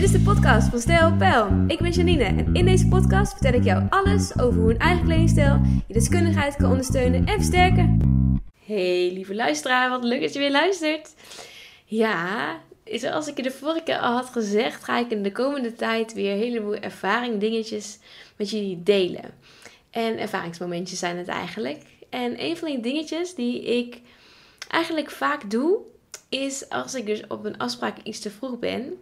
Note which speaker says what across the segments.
Speaker 1: Dit is de podcast van Stijl Pijl. Ik ben Janine en in deze podcast vertel ik jou alles over hoe een eigen kledingstijl je deskundigheid kan ondersteunen en versterken. Hey lieve luisteraar, wat leuk dat je weer luistert. Ja, zoals ik je de vorige keer al had gezegd, ga ik in de komende tijd weer een heleboel ervaring dingetjes met jullie delen. En ervaringsmomentjes zijn het eigenlijk. En een van die dingetjes die ik eigenlijk vaak doe, is als ik dus op een afspraak iets te vroeg ben,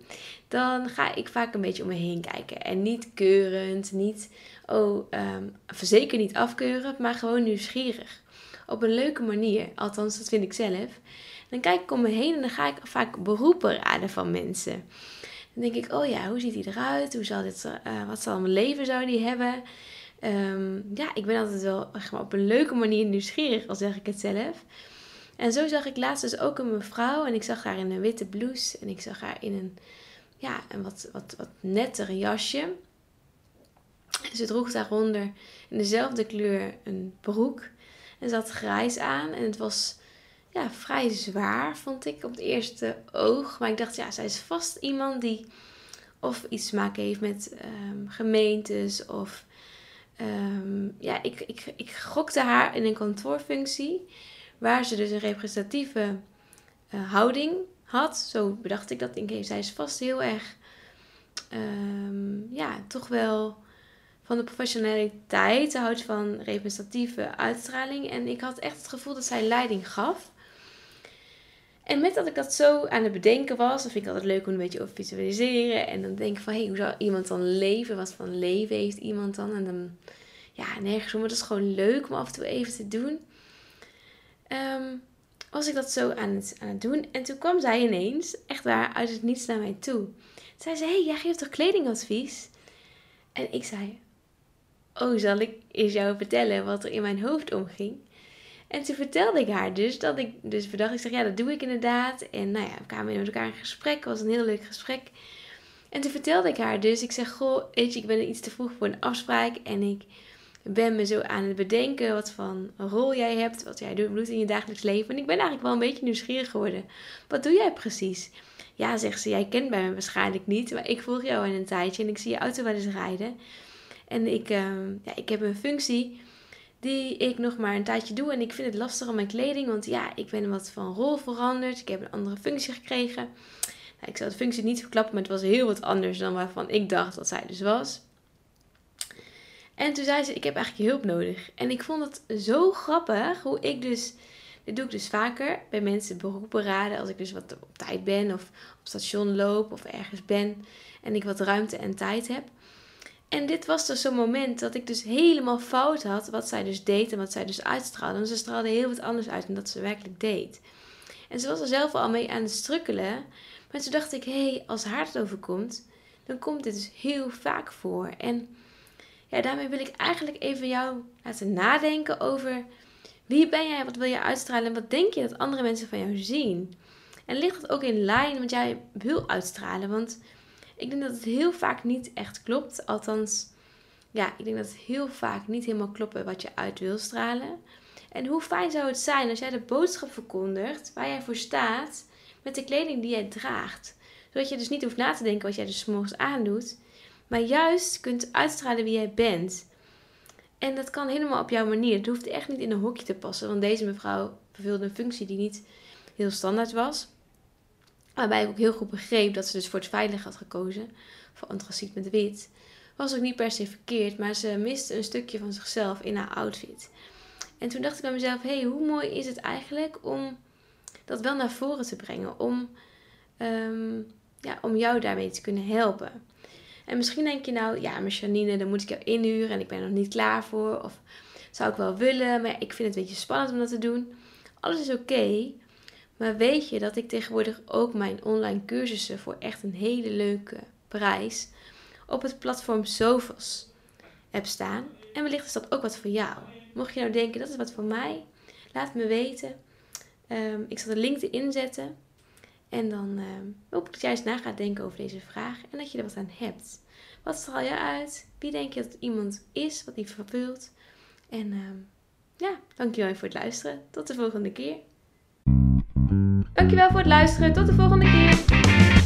Speaker 1: dan ga ik vaak een beetje om me heen kijken. En niet keurend, niet, oh, um, zeker niet afkeurend, maar gewoon nieuwsgierig. Op een leuke manier, althans dat vind ik zelf. Dan kijk ik om me heen en dan ga ik vaak beroepen raden van mensen. Dan denk ik, oh ja, hoe ziet hij eruit? Hoe zal dit, uh, wat zal mijn leven zou die hebben? Um, ja, ik ben altijd wel op een leuke manier nieuwsgierig, al zeg ik het zelf. En zo zag ik laatst dus ook een mevrouw. En ik zag haar in een witte blouse. En ik zag haar in een, ja, een wat, wat, wat nettere jasje. Ze droeg daaronder in dezelfde kleur een broek. En ze had grijs aan. En het was ja, vrij zwaar, vond ik op het eerste oog. Maar ik dacht, ja, zij is vast iemand die of iets te maken heeft met um, gemeentes. Of um, ja, ik, ik, ik gokte haar in een kantoorfunctie. Waar ze dus een representatieve uh, houding had. Zo bedacht ik dat. Ik denk, zij is vast heel erg, um, ja, toch wel van de professionaliteit. Ze houdt van representatieve uitstraling. En ik had echt het gevoel dat zij leiding gaf. En met dat ik dat zo aan het bedenken was, dan vind ik altijd leuk om een beetje over visualiseren. En dan denk ik van, hé, hey, hoe zou iemand dan leven? Wat voor leven heeft iemand dan? En dan, ja, nergens om. Maar dat is gewoon leuk om af en toe even te doen um, was ik dat zo aan het, aan het doen. En toen kwam zij ineens, echt waar, uit het niets naar mij toe. Zij zei, hey, jij geeft toch kledingadvies? En ik zei, oh, zal ik eens jou vertellen wat er in mijn hoofd omging? En toen vertelde ik haar dus dat ik dus bedacht, ik zeg, ja, dat doe ik inderdaad. En nou ja, we kwamen met elkaar in gesprek, het was een heel leuk gesprek. En toen vertelde ik haar dus, ik zeg, goh, weet je, ik ben iets te vroeg voor een afspraak en ik ben me zo aan het bedenken wat van rol jij hebt, wat jij doet in je dagelijks leven. En ik ben eigenlijk wel een beetje nieuwsgierig geworden. Wat doe jij precies? Ja, zegt ze, jij kent mij waarschijnlijk niet, maar ik volg jou in een tijdje en ik zie je auto wel eens rijden. En ik, uh, ja, ik heb een functie die ik nog maar een tijdje doe en ik vind het lastig om mijn kleding, want ja, ik ben wat van rol veranderd. Ik heb een andere functie gekregen. Nou, ik zal de functie niet verklappen, maar het was heel wat anders dan waarvan ik dacht dat zij dus was. En toen zei ze, ik heb eigenlijk hulp nodig. En ik vond het zo grappig hoe ik dus... Dit doe ik dus vaker bij mensen beroepen raden. Als ik dus wat op tijd ben of op station loop of ergens ben. En ik wat ruimte en tijd heb. En dit was dus zo'n moment dat ik dus helemaal fout had wat zij dus deed en wat zij dus uitstraalde. Want ze straalde heel wat anders uit dan dat ze werkelijk deed. En ze was er zelf al mee aan het strukkelen. Maar toen dacht ik, hé, hey, als haar het overkomt, dan komt dit dus heel vaak voor. En ja, daarmee wil ik eigenlijk even jou laten nadenken over wie ben jij, wat wil je uitstralen en wat denk je dat andere mensen van jou zien. En ligt dat ook in lijn wat jij wil uitstralen? Want ik denk dat het heel vaak niet echt klopt. Althans, ja, ik denk dat het heel vaak niet helemaal klopt wat je uit wil stralen. En hoe fijn zou het zijn als jij de boodschap verkondigt waar jij voor staat met de kleding die jij draagt. Zodat je dus niet hoeft na te denken wat jij dus morgens aandoet maar juist kunt uitstralen wie jij bent. En dat kan helemaal op jouw manier. Het hoeft echt niet in een hokje te passen. Want deze mevrouw vervulde een functie die niet heel standaard was. Waarbij ik ook heel goed begreep dat ze dus voor het veilig had gekozen. Voor antraciet met wit. Was ook niet per se verkeerd. Maar ze miste een stukje van zichzelf in haar outfit. En toen dacht ik bij mezelf. Hé, hey, hoe mooi is het eigenlijk om dat wel naar voren te brengen. Om, um, ja, om jou daarmee te kunnen helpen. En misschien denk je nou, ja, maar Janine, dan moet ik jou inhuren en ik ben er nog niet klaar voor. Of zou ik wel willen, maar ik vind het een beetje spannend om dat te doen. Alles is oké. maar weet je dat ik tegenwoordig ook mijn online cursussen voor echt een hele leuke prijs op het platform Sofos heb staan. En wellicht is dat ook wat voor jou. Mocht je nou denken, dat is wat voor mij, laat me weten. Um, ik zal de link erin zetten. En dan uh, hoop ik dat jij eens na gaat denken over deze vraag en dat je er wat aan hebt. Wat straal je uit? Wie denk je dat iemand is wat die vervult? En uh, ja, dankjewel voor het luisteren. Tot de volgende keer. Dankjewel voor het luisteren. Tot de volgende keer.